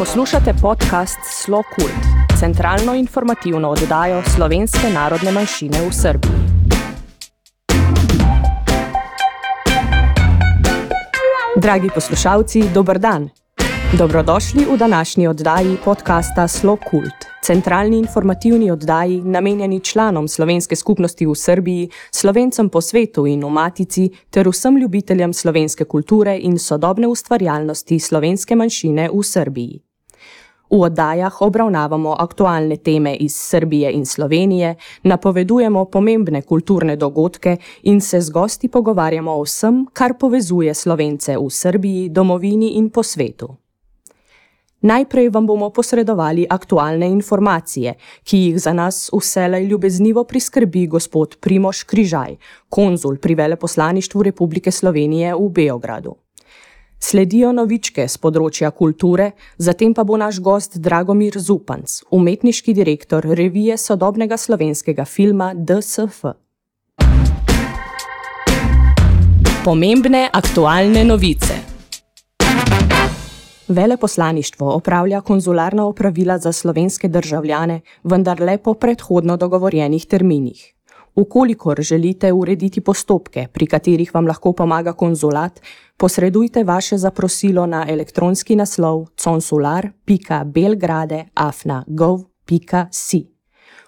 Poslušate podcast Slo Kult, centralno informativno oddajo slovenske narodne manjšine v Srbiji. Dragi poslušalci, dober dan. Dobrodošli v današnji oddaji podcasta Slo Kult, centralni informativni oddaji namenjeni članom slovenske skupnosti v Srbiji, slovencem po svetu in v Matici ter vsem ljubiteljem slovenske kulture in sodobne ustvarjalnosti slovenske manjšine v Srbiji. V oddajah obravnavamo aktualne teme iz Srbije in Slovenije, napovedujemo pomembne kulturne dogodke in se z gosti pogovarjamo o vsem, kar povezuje slovence v Srbiji, domovini in po svetu. Najprej vam bomo posredovali aktualne informacije, ki jih za nas vselej ljubeznivo priskrbi gospod Primoš Križaj, konzul pri veleposlaništvu Republike Slovenije v Beogradu. Sledijo novičke z področja kulture, zatem pa bo naš gost Dragomir Zupanc, umetniški direktor revije sodobnega slovenskega filma DSF. Pomembne aktualne novice. Veleposlaništvo opravlja konzularna opravila za slovenske državljane, vendar le po predhodno dogovorjenih terminih. Ukolikor želite urediti postopke, pri katerih vam lahko pomaga konzulat, posredujte vaše zaprosilo na elektronski naslov consular.belgrade.afna.gov.si.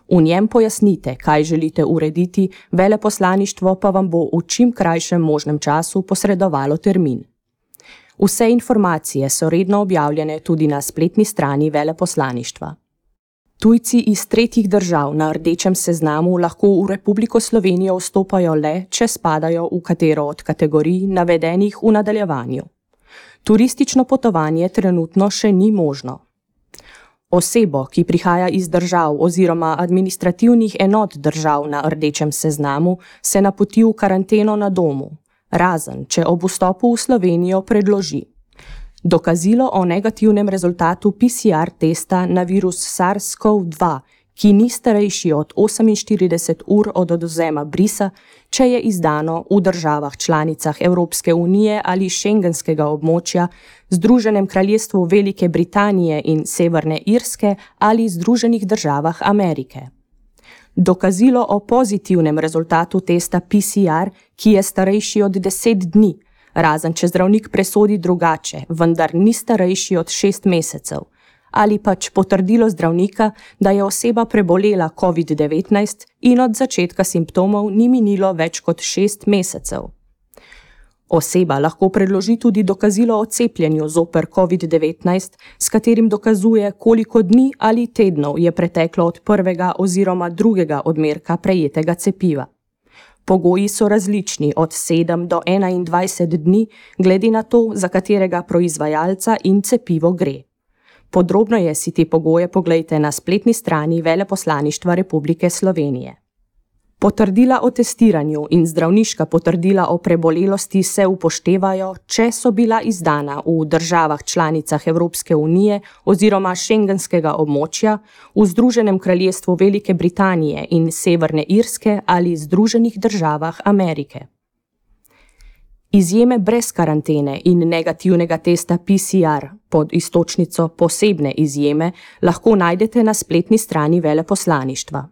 V njem pojasnite, kaj želite urediti, veleposlaništvo pa vam bo v čim krajšem možnem času posredovalo termin. Vse informacije so redno objavljene tudi na spletni strani veleposlaništva. Tujci iz tretjih držav na rdečem seznamu lahko v Republiko Slovenijo vstopajo le, če spadajo v katero od kategorij navedenih v nadaljevanju. Turistično potovanje trenutno še ni možno. Osebo, ki prihaja iz držav oziroma administrativnih enot držav na rdečem seznamu, se napoti v karanteno na domu, razen če ob vstopu v Slovenijo predloži dokazilo o negativnem rezultatu PCR testa na virus SARS-CoV-2, ki ni starejši od 48 ur od odozema brisa, če je izdano v državah članicah Evropske unije ali šengenskega območja, Združenem kraljestvu Velike Britanije in Severne Irske ali Združenih državah Amerike. Dokazilo o pozitivnem rezultatu testa PCR, ki je starejši od 10 dni, razen če zdravnik presodi drugače, vendar ni starejši od 6 mesecev, ali pač potrdilo zdravnika, da je oseba prebolela COVID-19 in od začetka simptomov ni minilo več kot 6 mesecev. Oseba lahko predloži tudi dokazilo o cepljenju zoper COVID-19, s katerim dokazuje, koliko dni ali tednov je preteklo od prvega oziroma drugega odmerka prejetega cepiva. Pogoji so različni od 7 do 21 dni, glede na to, za katerega proizvajalca in cepivo gre. Podrobno je si te pogoje pogledajte na spletni strani Veleposlaništva Republike Slovenije. Potrdila o testiranju in zdravniška potrdila o prebolelosti se upoštevajo, če so bila izdana v državah članicah Evropske unije oziroma šengenskega območja, v Združenem kraljestvu Velike Britanije in Severne Irske ali Združenih državah Amerike. Izjeme brez karantene in negativnega testa PCR pod istočnico posebne izjeme lahko najdete na spletni strani veleposlaništva.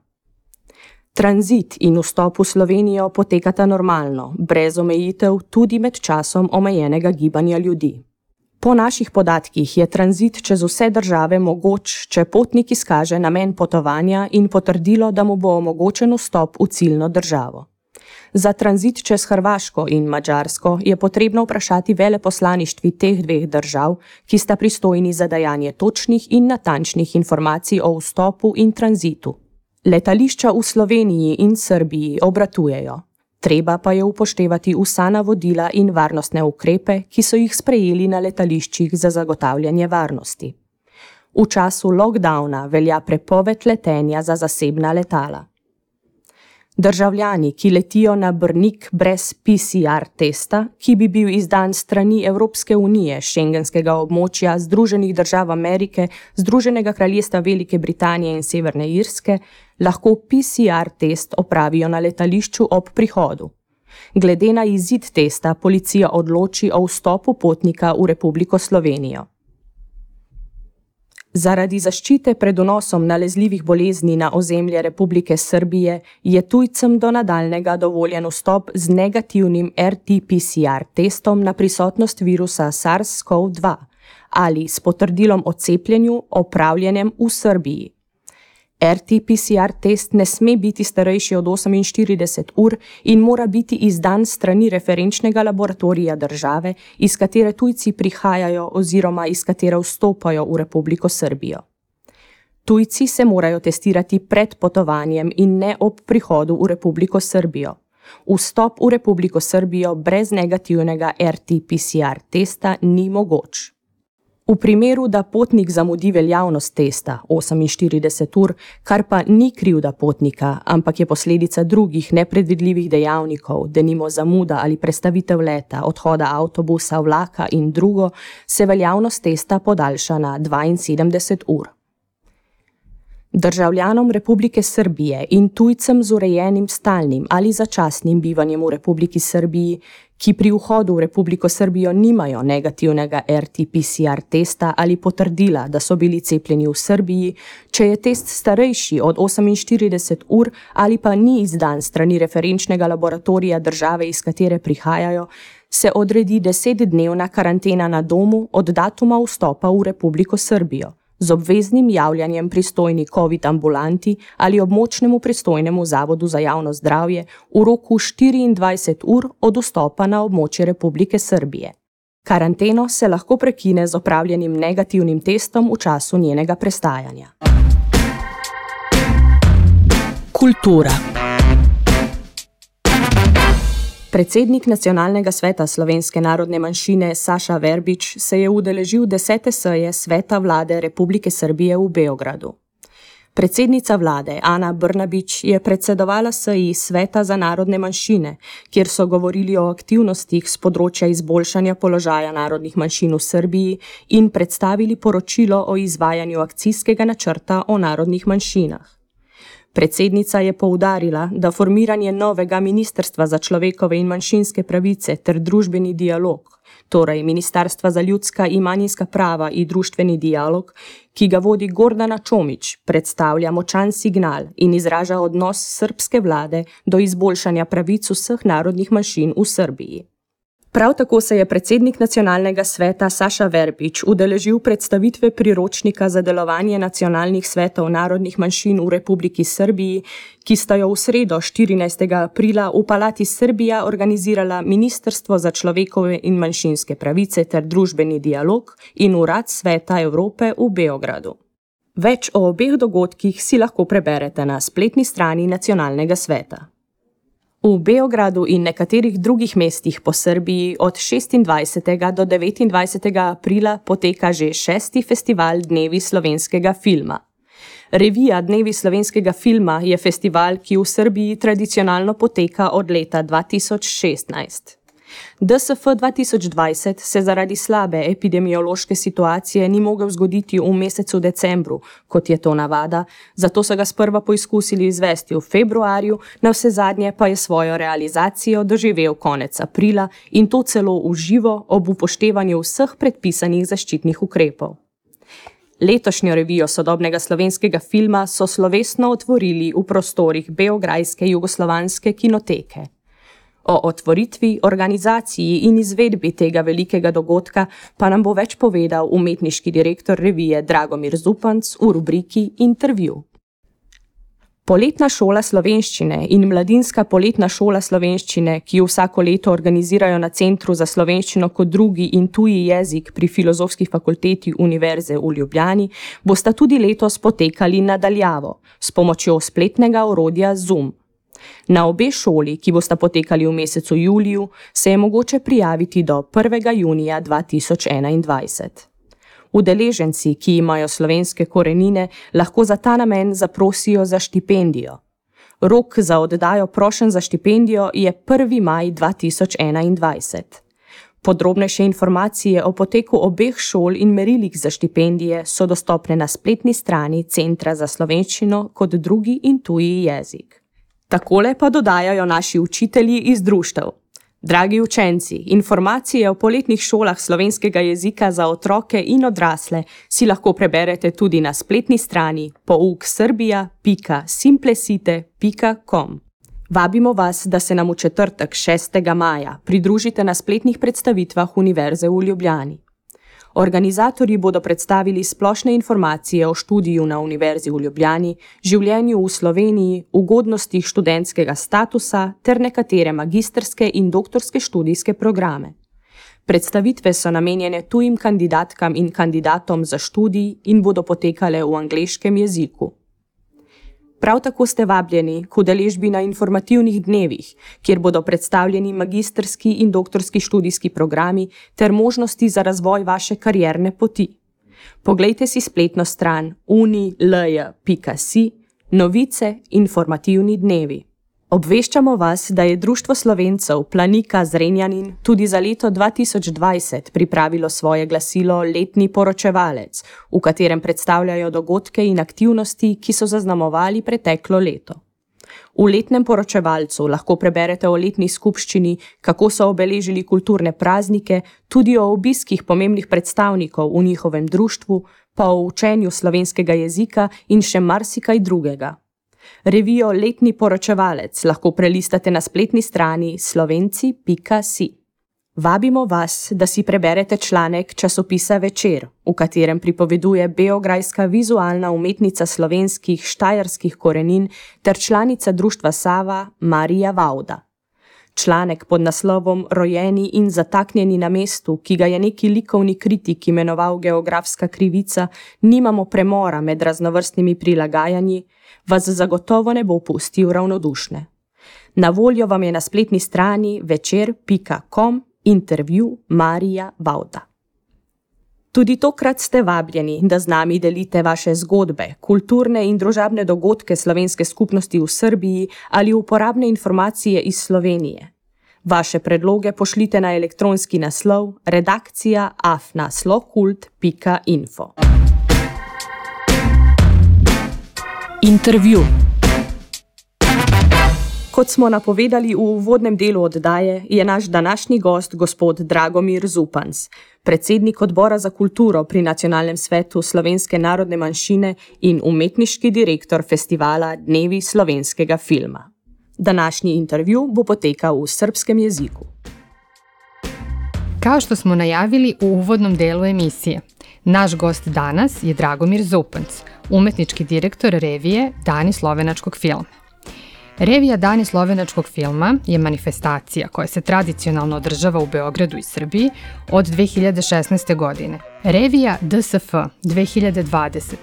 Tranzit in vstop v Slovenijo potekata normalno, brez omejitev, tudi med časom omejenega gibanja ljudi. Po naših podatkih je tranzit čez vse države mogoč, če potnik izkaže namen potovanja in potrdilo, da mu bo omogočen vstop v ciljno državo. Za tranzit čez Hrvaško in Mačarsko je potrebno vprašati veleposlaništvi teh dveh držav, ki sta pristojni za dajanje točnih in natančnih informacij o vstopu in tranzitu. Letališča v Sloveniji in Srbiji obratujejo. Treba pa je upoštevati vsa navodila in varnostne ukrepe, ki so jih sprejeli na letališčih za zagotavljanje varnosti. V času lockdowna velja prepoved letenja za zasebna letala. Državljani, ki letijo na Brnik brez PCR testa, ki bi bil izdan strani Evropske unije, šengenskega območja, Združenih držav Amerike, Združenega kraljestva Velike Britanije in Severne Irske, lahko PCR test opravijo na letališču ob prihodu. Glede na izid testa, policija odloči o vstopu potnika v Republiko Slovenijo. Zaradi zaščite pred donosom nalezljivih bolezni na ozemlje Republike Srbije je tujcem do nadaljnega dovoljen vstop z negativnim RT-PCR testom na prisotnost virusa SARS-CoV-2 ali s potrdilom o cepljenju opravljenem v Srbiji. RT-PCR test ne sme biti starejši od 48 ur in mora biti izdan strani referenčnega laboratorija države, iz katere tujci prihajajo oziroma iz katere vstopajo v Republiko Srbijo. Tujci se morajo testirati pred potovanjem in ne ob prihodu v Republiko Srbijo. Vstop v Republiko Srbijo brez negativnega RT-PCR testa ni mogoč. V primeru, da potnik zamudi veljavnost testa 48 ur, kar pa ni krivda potnika, ampak je posledica drugih nepredvidljivih dejavnikov, denimo zamuda ali prestavitev leta, odhoda avtobusa, vlaka in drugo, se veljavnost testa podaljša na 72 ur. Državljanom Republike Srbije in tujcem z urejenim stalnim ali začasnim bivanjem v Republiki Srbiji, ki pri vhodu v Republiko Srbijo nimajo negativnega RT-PCR testa ali potrdila, da so bili cepljeni v Srbiji, če je test starejši od 48 ur ali pa ni izdan strani referenčnega laboratorija države, iz katere prihajajo, se odredi desetdnevna karantena na domu od datuma vstopa v Republiko Srbijo z obveznim javljanjem pristojni COVID ambulanti ali območnemu pristojnemu zavodu za javno zdravje v roku 24 ur od vstopa na območje Republike Srbije. Karanteno se lahko prekine z opravljenim negativnim testom v času njenega prestajanja. Kultura. Predsednik Nacionalnega sveta slovenske narodne manjšine Saša Verbič se je udeležil desete seje Sveta vlade Republike Srbije v Beogradu. Predsednica vlade Ana Brnabič je predsedovala seji Sveta za narodne manjšine, kjer so govorili o aktivnostih z področja izboljšanja položaja narodnih manjšin v Srbiji in predstavili poročilo o izvajanju akcijskega načrta o narodnih manjšinah. Predsednica je poudarila, da formiranje novega Ministrstva za človekove in manjšinske pravice ter družbeni dialog, torej Ministrstva za ljudska in manjinska prava in družbeni dialog, ki ga vodi Gordana Čomič, predstavlja močan signal in izraža odnos srpske vlade do izboljšanja pravic vseh narodnih manjšin v Srbiji. Prav tako se je predsednik nacionalnega sveta Saša Verbič udeležil predstavitve priročnika za delovanje nacionalnih svetov narodnih manjšin v Republiki Srbiji, ki sta jo v sredo 14. aprila v Palati Srbija organizirala Ministrstvo za človekove in manjšinske pravice ter družbeni dialog in Urad Sveta Evrope v Beogradu. Več o obeh dogodkih si lahko preberete na spletni strani nacionalnega sveta. V Beogradu in nekaterih drugih mestih po Srbiji od 26. do 29. aprila poteka že šesti festival Dnevi slovenskega filma. Revija Dnevi slovenskega filma je festival, ki v Srbiji tradicionalno poteka od leta 2016. DSF 2020 se zaradi slabe epidemiološke situacije ni mogel zgoditi v mesecu decembru, kot je to navada, zato so ga sprva poizkusili izvesti v februarju, na vse zadnje pa je svojo realizacijo doživel konec aprila in to celo v živo ob upoštevanju vseh predpisanih zaščitnih ukrepov. Letošnjo revijo sodobnega slovenskega filma so slovesno otvorili v prostorih Beograjske jugoslovanske kinoteke. O otvoritvi, organizaciji in izvedbi tega velikega dogodka pa nam bo več povedal umetniški direktor revije Dragomir Zupanc v rubriki Intervju. Poletna šola slovenščine in mladinska poletna šola slovenščine, ki jo vsako leto organizirajo na Centru za slovenščino kot drugi in tuji jezik pri Filozofski fakulteti Univerze v Ljubljani, bosta tudi letos potekali nadaljavo s pomočjo spletnega orodja Zoom. Na obe šoli, ki bosta potekali v mesecu juliju, se je mogoče prijaviti do 1. junija 2021. Udeleženci, ki imajo slovenske korenine, lahko za ta namen zaprosijo za štipendijo. Rok za oddajo prošen za štipendijo je 1. maj 2021. Podrobnejše informacije o poteku obeh šol in merilih za štipendije so dostopne na spletni strani Centra za slovenščino kot drugi in tuji jezik. Takole pa dodajajo naši učitelji iz društev. Dragi učenci, informacije o poletnih šolah slovenskega jezika za otroke in odrasle si lahko preberete tudi na spletni strani pouksrbia.simplesite.com. Vabimo vas, da se nam v četrtek 6. maja pridružite na spletnih predstavitvah Univerze v Ljubljani. Organizatorji bodo predstavili splošne informacije o študiju na Univerzi v Ljubljani, življenju v Sloveniji, ugodnostih študentskega statusa ter nekatere magistrske in doktorske študijske programe. Predstavitve so namenjene tujim kandidatkam in kandidatom za študij in bodo potekale v angleškem jeziku. Prav tako ste vabljeni k udeležbi na informativnih dnevih, kjer bodo predstavljeni magistrski in doktorski študijski programi ter možnosti za razvoj vaše karierne poti. Poglejte si spletno stran unilj.si, novice, informativni dnevi. Obveščamo vas, da je Društvo slovencev Planika Zrenjanin tudi za leto 2020 pripravilo svoje glasilo Letni poročevalec, v katerem predstavljajo dogodke in aktivnosti, ki so zaznamovali preteklo leto. V letnem poročevalcu lahko preberete o letni skupščini, kako so obeležili kulturne praznike, tudi o obiskih pomembnih predstavnikov v njihovem društvu, pa o učenju slovenskega jezika in še marsikaj drugega. Revijo Letni poročevalec lahko prelistate na spletni strani slovenci.si. Vabimo vas, da si preberete članek časopisa Večer, v katerem pripoveduje beograjska vizualna umetnica slovenskih štajerskih korenin ter članica društva Sava Marija Vauda. Članek pod naslovom Rojeni in zataknjeni na mestu, ki ga je neki likovni kritik imenoval Geografska krivica, nimamo premora med raznovrstnimi prilagajanji, vas zagotovo ne bo pustil ravnodušne. Na voljo vam je na spletni strani večer.com intervju Marija Vauda. Tudi tokrat ste vabljeni, da z nami delite vaše zgodbe, kulturne in družabne dogodke slovenske skupnosti v Srbiji ali uporabne informacije iz Slovenije. Vaše predloge pošljite na elektronski naslov redakcija afnaslokult.info. Intervju. Kot smo napovedali v uvodnem delu oddaje, je naš današnji gost gospod Dragomir Zupans, predsednik odbora za kulturo pri Nacionalnem svetu slovenske narodne manjšine in umetniški direktor festivala Dnevi slovenskega filma. Današnji intervju bo potekal v srpskem jeziku. Kao što smo najavili u uvodnom delu emisije, naš gost danas je Dragomir Zupanc, umetnički direktor revije Dani slovenačkog filma. Revija Dani slovenačkog filma je manifestacija koja se tradicionalno održava u Beogradu i Srbiji od 2016. godine. Revija DSF 2020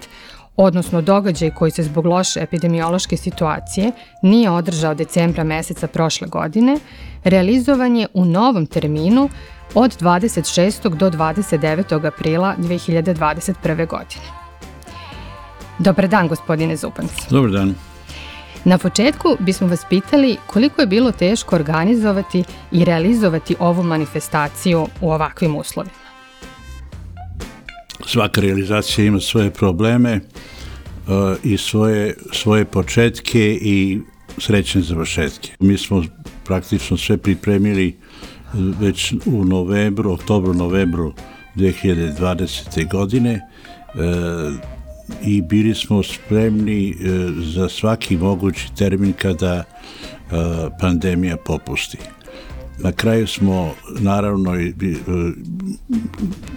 odnosno događaj koji se zbog loše epidemiološke situacije nije održao decembra meseca prošle godine, realizovan je u novom terminu od 26. do 29. aprila 2021. godine. Dobar dan, gospodine Zupans. Dobar dan. Na početku bismo vas pitali koliko je bilo teško organizovati i realizovati ovu manifestaciju u ovakvim uslovima. Svaka realizacija ima svoje probleme uh, i svoje, svoje početke i srećne završetke. Mi smo praktično sve pripremili uh, već u novembru, oktobru, novembru 2020. godine. Uh, i bili smo spremni za svaki mogući termin kada pandemija popusti. Na kraju smo, naravno,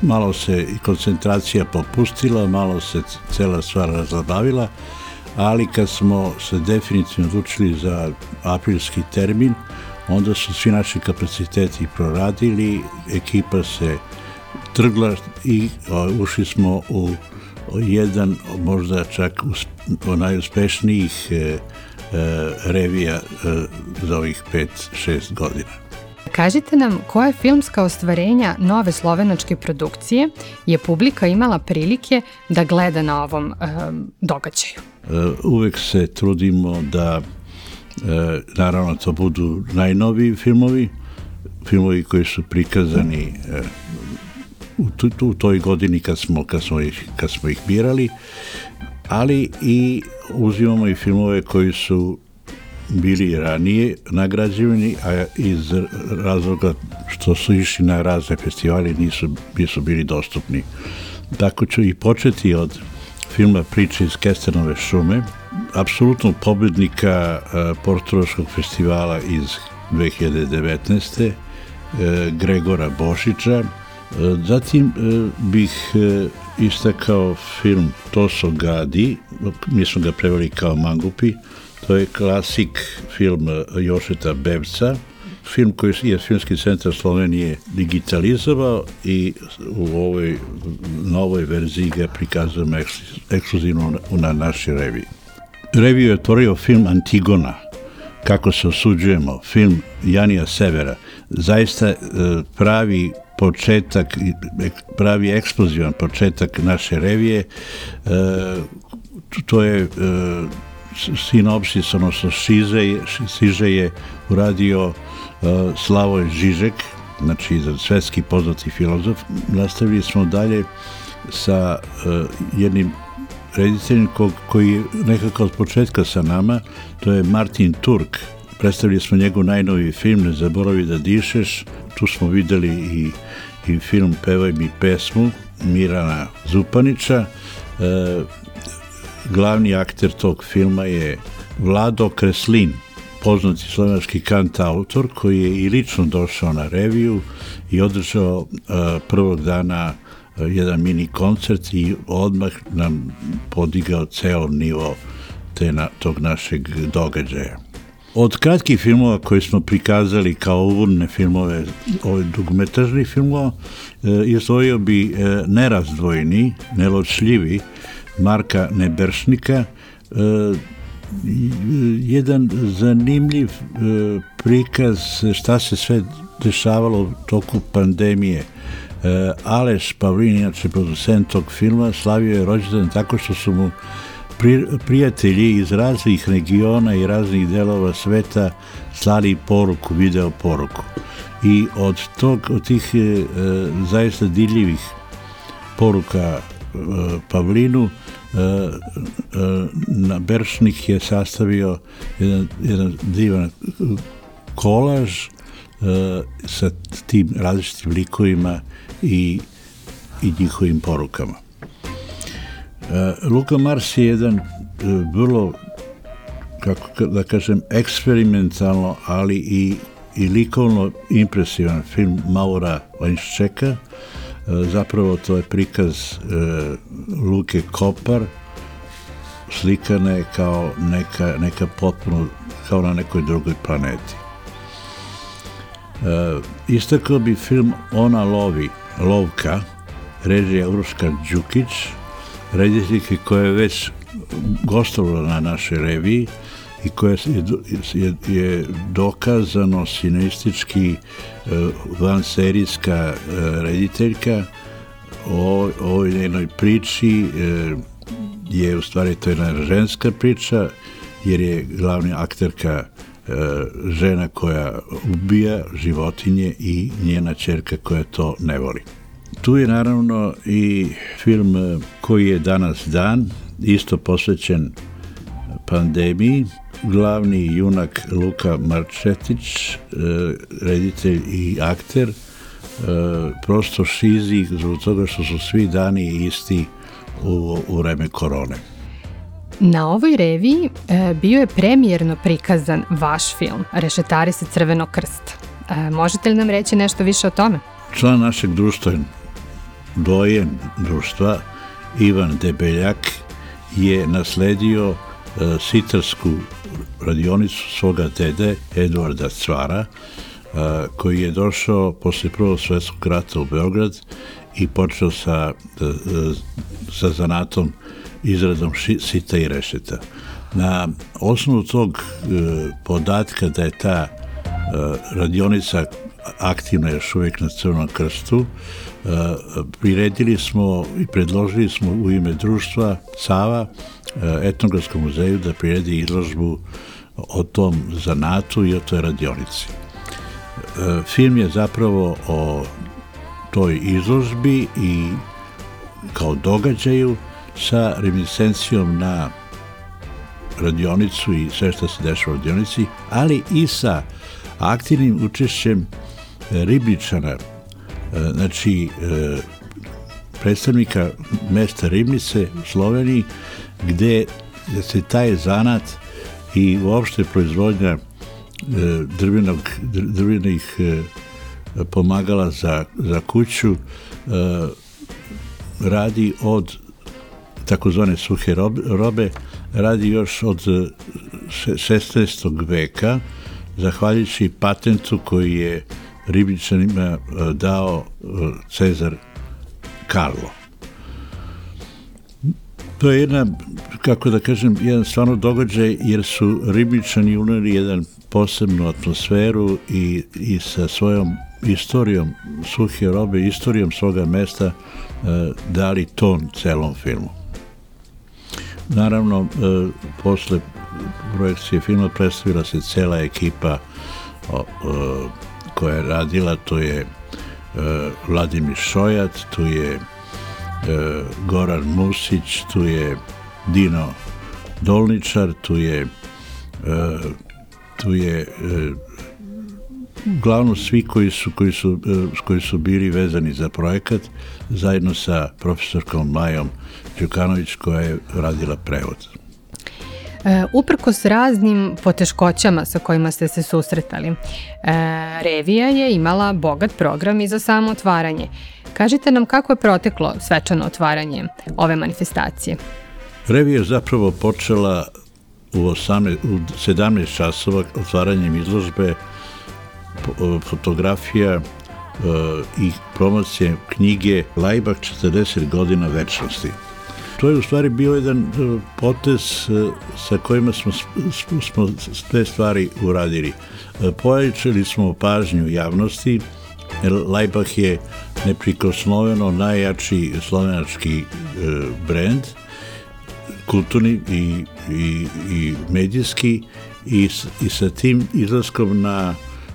malo se i koncentracija popustila, malo se cela stvar razlabavila, ali kad smo se definitivno odlučili za aprilski termin, onda su svi naši kapaciteti proradili, ekipa se trgla i ušli smo u jedan možda čak najuspešnijih e, e, revija e, za ovih 5-6 godina. Kažite nam koje filmska ostvarenja nove slovenačke produkcije je publika imala prilike da gleda na ovom e, događaju? Uvek se trudimo da e, naravno to budu najnoviji filmovi, filmovi koji su prikazani e, u, u toj godini kad smo, kad, smo ih, kad smo ih birali, ali i uzimamo i filmove koji su bili ranije nagrađivani, a iz razloga što su išli na razne festivali nisu, nisu bili dostupni. Tako ću i početi od filma Priče iz Kestenove šume, apsolutnog pobednika Portoroškog festivala iz 2019. Gregora Bošića. Zatim bih istakao film Toso Gadi, mi smo ga preveli kao Mangupi, to je klasik film Jošeta Bevca, film koji je Filmski centar Slovenije digitalizovao i u ovoj novoj verziji ga prikazujemo ekskluzivno na našoj reviji. Reviju je otvorio film Antigona, kako se osuđujemo, film Janija Severa, zaista pravi početak, pravi eksplozivan početak naše revije, to je sinopsis, odnosno šize, šiže je uradio uh, Slavoj Žižek, znači svetski poznati filozof. Nastavili smo dalje sa jednim rediteljem ko, koji je nekako od početka sa nama, to je Martin Turk. Predstavili smo njegov najnoviji film Ne zaboravi da dišeš. Tu smo videli i, i film Pevaj mi pesmu Mirana Zupanića. Uh, glavni akter tog filma je Vlado Kreslin, poznati slovenački kant autor koji je i lično došao na reviju i održao uh, prvog dana uh, jedan mini koncert i odmah nam podigao ceo nivo te na, tog našeg događaja. Od kratkih filmova koje smo prikazali kao uvodne filmove, ove dugumetažni filmova, uh, izdvojio bi nerazdvojni, neločljivi, Marka Neberšnika, jedan zanimljiv prikaz šta se sve dešavalo u toku pandemije. Aleš Pavlin, inače producent tog filma, slavio je rođendan tako što su mu prijatelji iz raznih regiona i raznih delova sveta slali poruku, video poruku. I od tog, od tih e, zaista diljivih poruka Pavlinu na Beršnik je sastavio jedan, jedan divan kolaž sa tim različitim likovima i, i njihovim porukama. Luka Mars je jedan vrlo kako da kažem eksperimentalno ali i, i likovno impresivan film Maura Lajnščeka zapravo to je prikaz e, Luke Kopar. Slikane kao neka, neka potpuno kao na nekoj drugoj planeti. E, istakao bi film Ona lovi, Lovka, režija Uroška Đukić, rediteljke koja je već gostovala na našoj reviji i koja je, je, je dokazano sinestički vanserijska rediteljka o ovoj jednoj priči je u stvari to jedna ženska priča jer je glavna akterka žena koja ubija životinje i njena čerka koja to ne voli. Tu je naravno i film koji je danas dan, isto posvećen pandemiji, glavni junak Luka Marčetić, reditelj i akter, prosto šizi zbog toga što su svi dani isti u, u vreme korone. Na ovoj reviji e, bio je premijerno prikazan vaš film Rešetari se Crvenog krsta. E, možete li nam reći nešto više o tome? Član našeg društva, dojen društva, Ivan Debeljak, je nasledio e, sitarsku radionicu svoga dede Eduarda Cvara, a, koji je došao posle prvog svetskog rata u Beograd i počeo sa, sa zanatom izradom sita i rešeta. Na osnovu tog e, podatka da je ta e, radionica aktivna još uvijek na Crvenom krstu, e, priredili smo i predložili smo u ime društva Sava e, etnografskom muzeju da priredi izložbu o tom zanatu i o toj radionici. E, film je zapravo o toj izložbi i kao događaju sa reminiscencijom na radionicu i sve što se dešava u radionici, ali i sa aktivnim učešćem Ribičana, znači predstavnika mesta Ribnice u Sloveniji, gde se taj zanat i uopšte proizvodnja drvenog, drvenih pomagala za, za kuću radi od takozvane suhe robe, radi još od 16. veka, zahvaljujući patentu koji je ribičanima dao Cezar Karlo. To je jedna, kako da kažem, jedan stvarno događaj jer su ribičani uneli jedan posebnu atmosferu i, i sa svojom istorijom suhe robe, istorijom svoga mesta e, dali ton celom filmu. Naravno, e, posle projekcije filma predstavila se cela ekipa o, o, koja je radila, to je e, Vladimir Šojat, tu je e, Goran Musić, tu je Dino Dolničar, tu je e, tu je uglavnom svi koji su, koji, su, koji su bili vezani za projekat zajedno sa profesorkom Majom Đukanović koja je radila prevod. E, uprkos raznim poteškoćama sa kojima ste se susretali, e, revija je imala bogat program i za samo otvaranje. Kažite nam kako je proteklo svečano otvaranje ove manifestacije? Revija je zapravo počela u, 18, u 17 časova otvaranjem izložbe fotografija e, i promocije knjige Lajbak 40 godina večnosti. To je u stvari bio jedan e, potez e, sa kojima smo, smo sve stvari uradili. Pojačali smo pažnju javnosti, Lajbah je neprikosnoveno najjači slovenački brend, kulturni i, i, i medijski i, i sa tim izlaskom na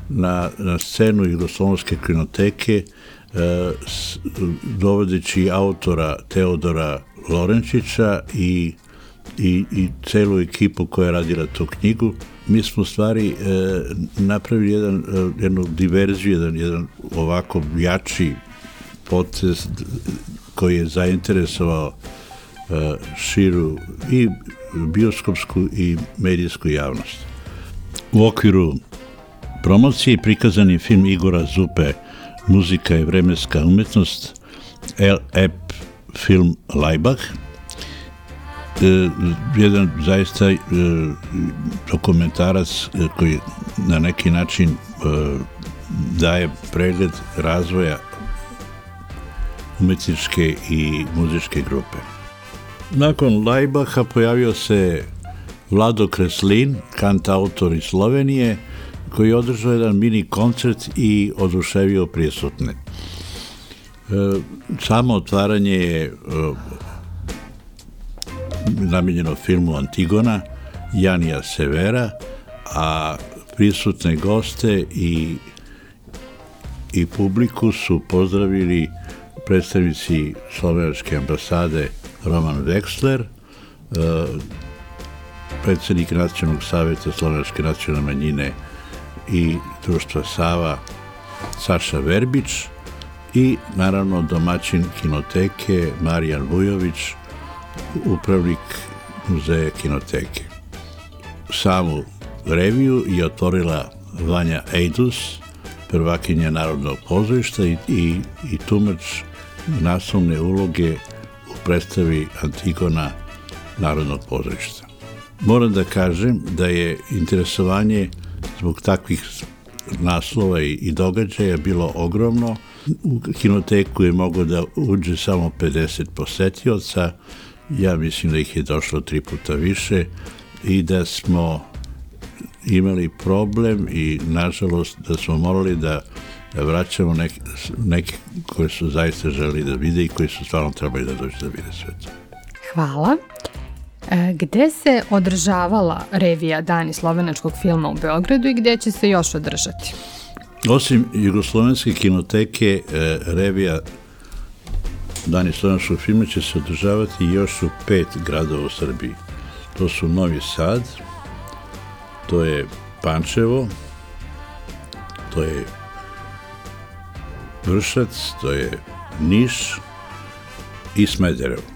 na, na scenu Jugoslovenske kinoteke e, dovodeći autora Teodora Lorenčića i, i, i celu ekipu koja je radila tu knjigu. Mi smo u stvari e, napravili jedan, e, jednu diverziju, jedan, jedan ovako jači potez koji je zainteresovao e, širu i bioskopsku i medijsku javnost. U okviru promociji prikazan je film Igora Zupe Muzika i vremenska umetnost L.E.P. film Lajbah e, jedan zaista e, dokumentarac e, koji na neki način e, daje pregled razvoja umetničke i muzičke grupe. Nakon Lajbaha pojavio se Vlado Kreslin, kant autor iz Slovenije, koji održao jedan mini koncert i oduševio prisutne. Samo otvaranje je e, namenjeno filmu Antigona, Janija Severa, a prisutne goste i, i publiku su pozdravili predstavnici slovenačke ambasade Roman Wexler, e, predsednik Nacionalnog savjeta Slovenačke nacionalne manjine i društva Sava Saša Verbić i naravno domaćin kinoteke Marijan Vujović, upravnik muzeja kinoteke. Samu reviju je otvorila Vanja Ejdus, prvakinja Narodnog pozorišta i, i, i tumač naslovne uloge u predstavi Antigona Narodnog pozorišta. Moram da kažem da je interesovanje zbog takvih naslova i, događaja bilo ogromno. U kinoteku je mogo da uđe samo 50 posetioca, ja mislim da ih je došlo tri puta više i da smo imali problem i nažalost da smo morali da, da vraćamo neke, neke koje su zaista želi da vide i koji su stvarno trebali da dođe da vide sve to. Hvala. E, gde se održavala revija Dani slovenačkog filma u Beogradu i gde će se još održati? Osim Jugoslovenske kinoteke, e, revija Dani slovenačkog filma će se održavati još u pet gradova u Srbiji. to su Novi Sad, to je Pančevo, to je Vršac, to je Niš i Smederevo.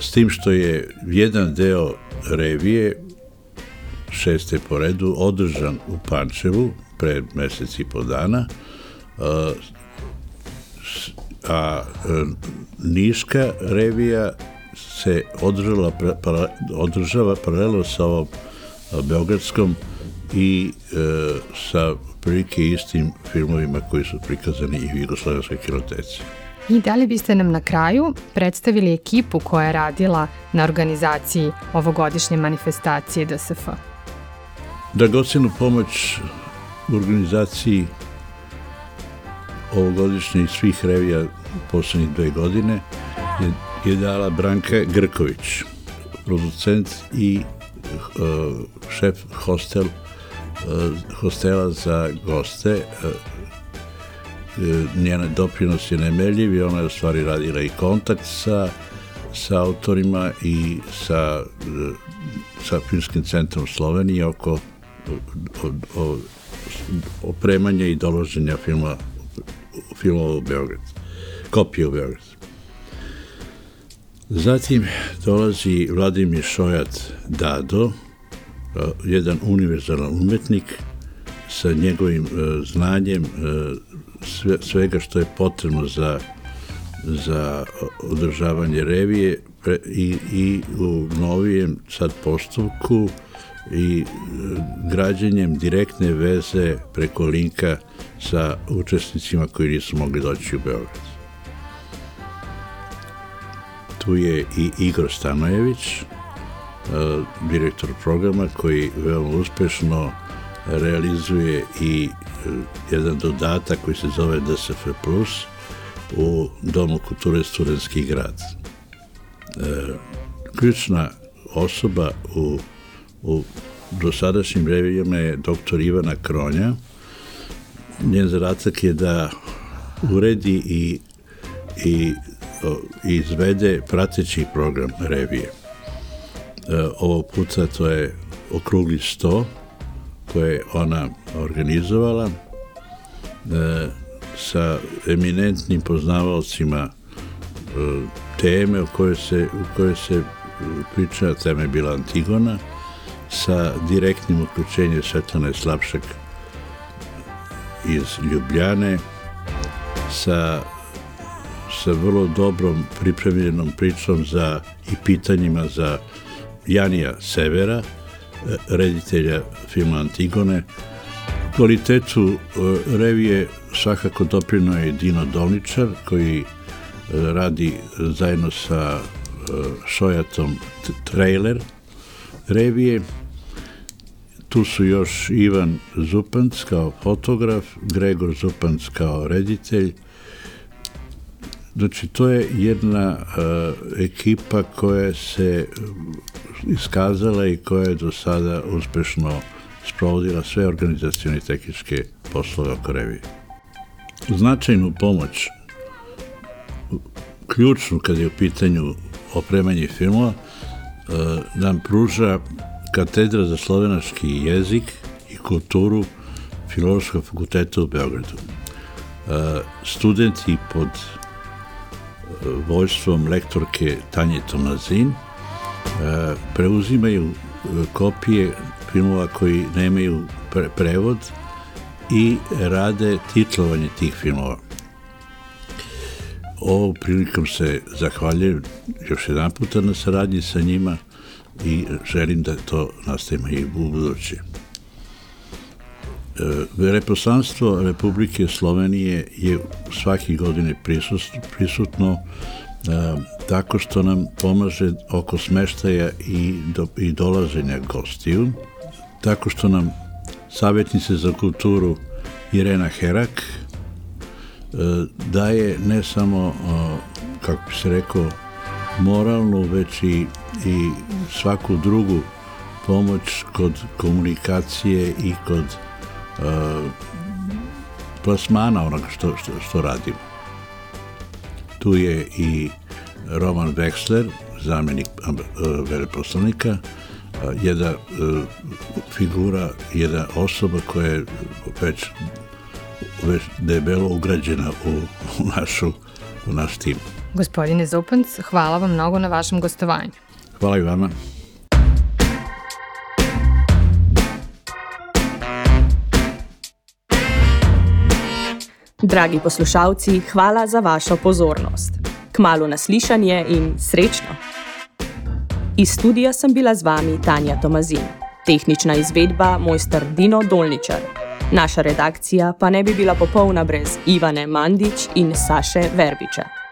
S tim što je jedan deo revije, šeste po redu, održan u Pančevu pre mesec i po dana, a Niška revija se održala, održava paralelo sa ovom Beogradskom i e, sa prilike istim filmovima koji su prikazani i u Jugoslovenskoj kinoteci. I da li biste nam na kraju predstavili ekipu koja je radila na organizaciji ovogodišnje manifestacije DSF? Dragocenu pomoć u organizaciji ovogodišnje i svih revija u poslednjih dve godine je, je dala Branka Grković, producent i uh, šef hostel, uh, hostela za goste. Uh, njena doprinos je nemeljiv i ona je u stvari radila i kontakt sa, sa autorima i sa, sa Filmskim centrom Slovenije oko o, o, opremanja i doloženja filma, filmova u Beograd, kopije u Beograd. Zatim dolazi Vladimir Šojat Dado, jedan univerzalan umetnik sa njegovim znanjem sve, svega što je potrebno za, za održavanje revije i, i u novijem sad postupku i e, građenjem direktne veze preko linka sa učesnicima koji nisu mogli doći u Beograd. Tu je i Igor Stanojević, e, direktor programa koji veoma uspešno realizuje i e, jedan dodatak koji se zove DSF Plus u Domu kulture Studenski grad. Ključna osoba u u dosadašnjim revijama je doktor Ivana Kronja. Njen zadatak je da uredi i, i izvede prateći program revije. E, ovog puta to je okrugli 100 koje je ona organizovala e, sa eminentnim poznavalcima e, teme u kojoj se, u kojoj se priča, tema je bila Antigona, sa direktnim uključenjem Svetlane Slapšak iz Ljubljane, sa, sa vrlo dobrom pripremljenom pričom za i pitanjima za Janija Severa, reditelja filma Antigone. Kvalitetu e, revije svakako doprino je Dino Dolničar, koji e, radi zajedno sa e, Šojatom trailer revije Tu su još Ivan Zupanc kao fotograf, Gregor Zupanc kao reditelj. Znači, to je jedna uh, ekipa koja se iskazala i koja je do sada uspešno sprovodila sve organizacijone i tehničke poslove oko revije. Značajnu pomoć, ključnu kad je u pitanju opremanje filmova, uh, nam pruža katedra za slovenački jezik i kulturu Filološkog fakulteta u Beogradu. E, studenti pod e, vojstvom lektorke Tanje Tomazin e, preuzimaju kopije filmova koji nemaju prevod i rade titlovanje tih filmova. Ovom prilikom se zahvaljujem još jedan puta na saradnji sa njima i želim da to nastavimo i u buduće. E, reposlanstvo Republike Slovenije je svake godine prisutno e, tako što nam pomaže oko smeštaja i, do, i dolaženja gostiju, tako što nam savjetnice za kulturu Irena Herak e, daje ne samo, kako bi se rekao, moralnu, već i, i svaku drugu pomoć kod komunikacije i kod uh, plasmana onoga što, što, što radimo. Tu je i Roman Wexler, zamenik veleposlanika, jedna figura, jedna osoba koja je već, već debelo ugrađena u, u, našu, u naš tim. Gospodine Zupanc, hvala vam mnogo na vašem gostovanju. Hvala i vama. Dragi poslušalci, hvala za vašo pozornost. Kmalo naslišanje in srečno! Iz studija sem bila z vami Tanja Tomazin, tehnična izvedba mojster Dino Dolničar. Naša redakcija pa ne bi bila popolna brez Ivane Mandič in Saše Verbiča.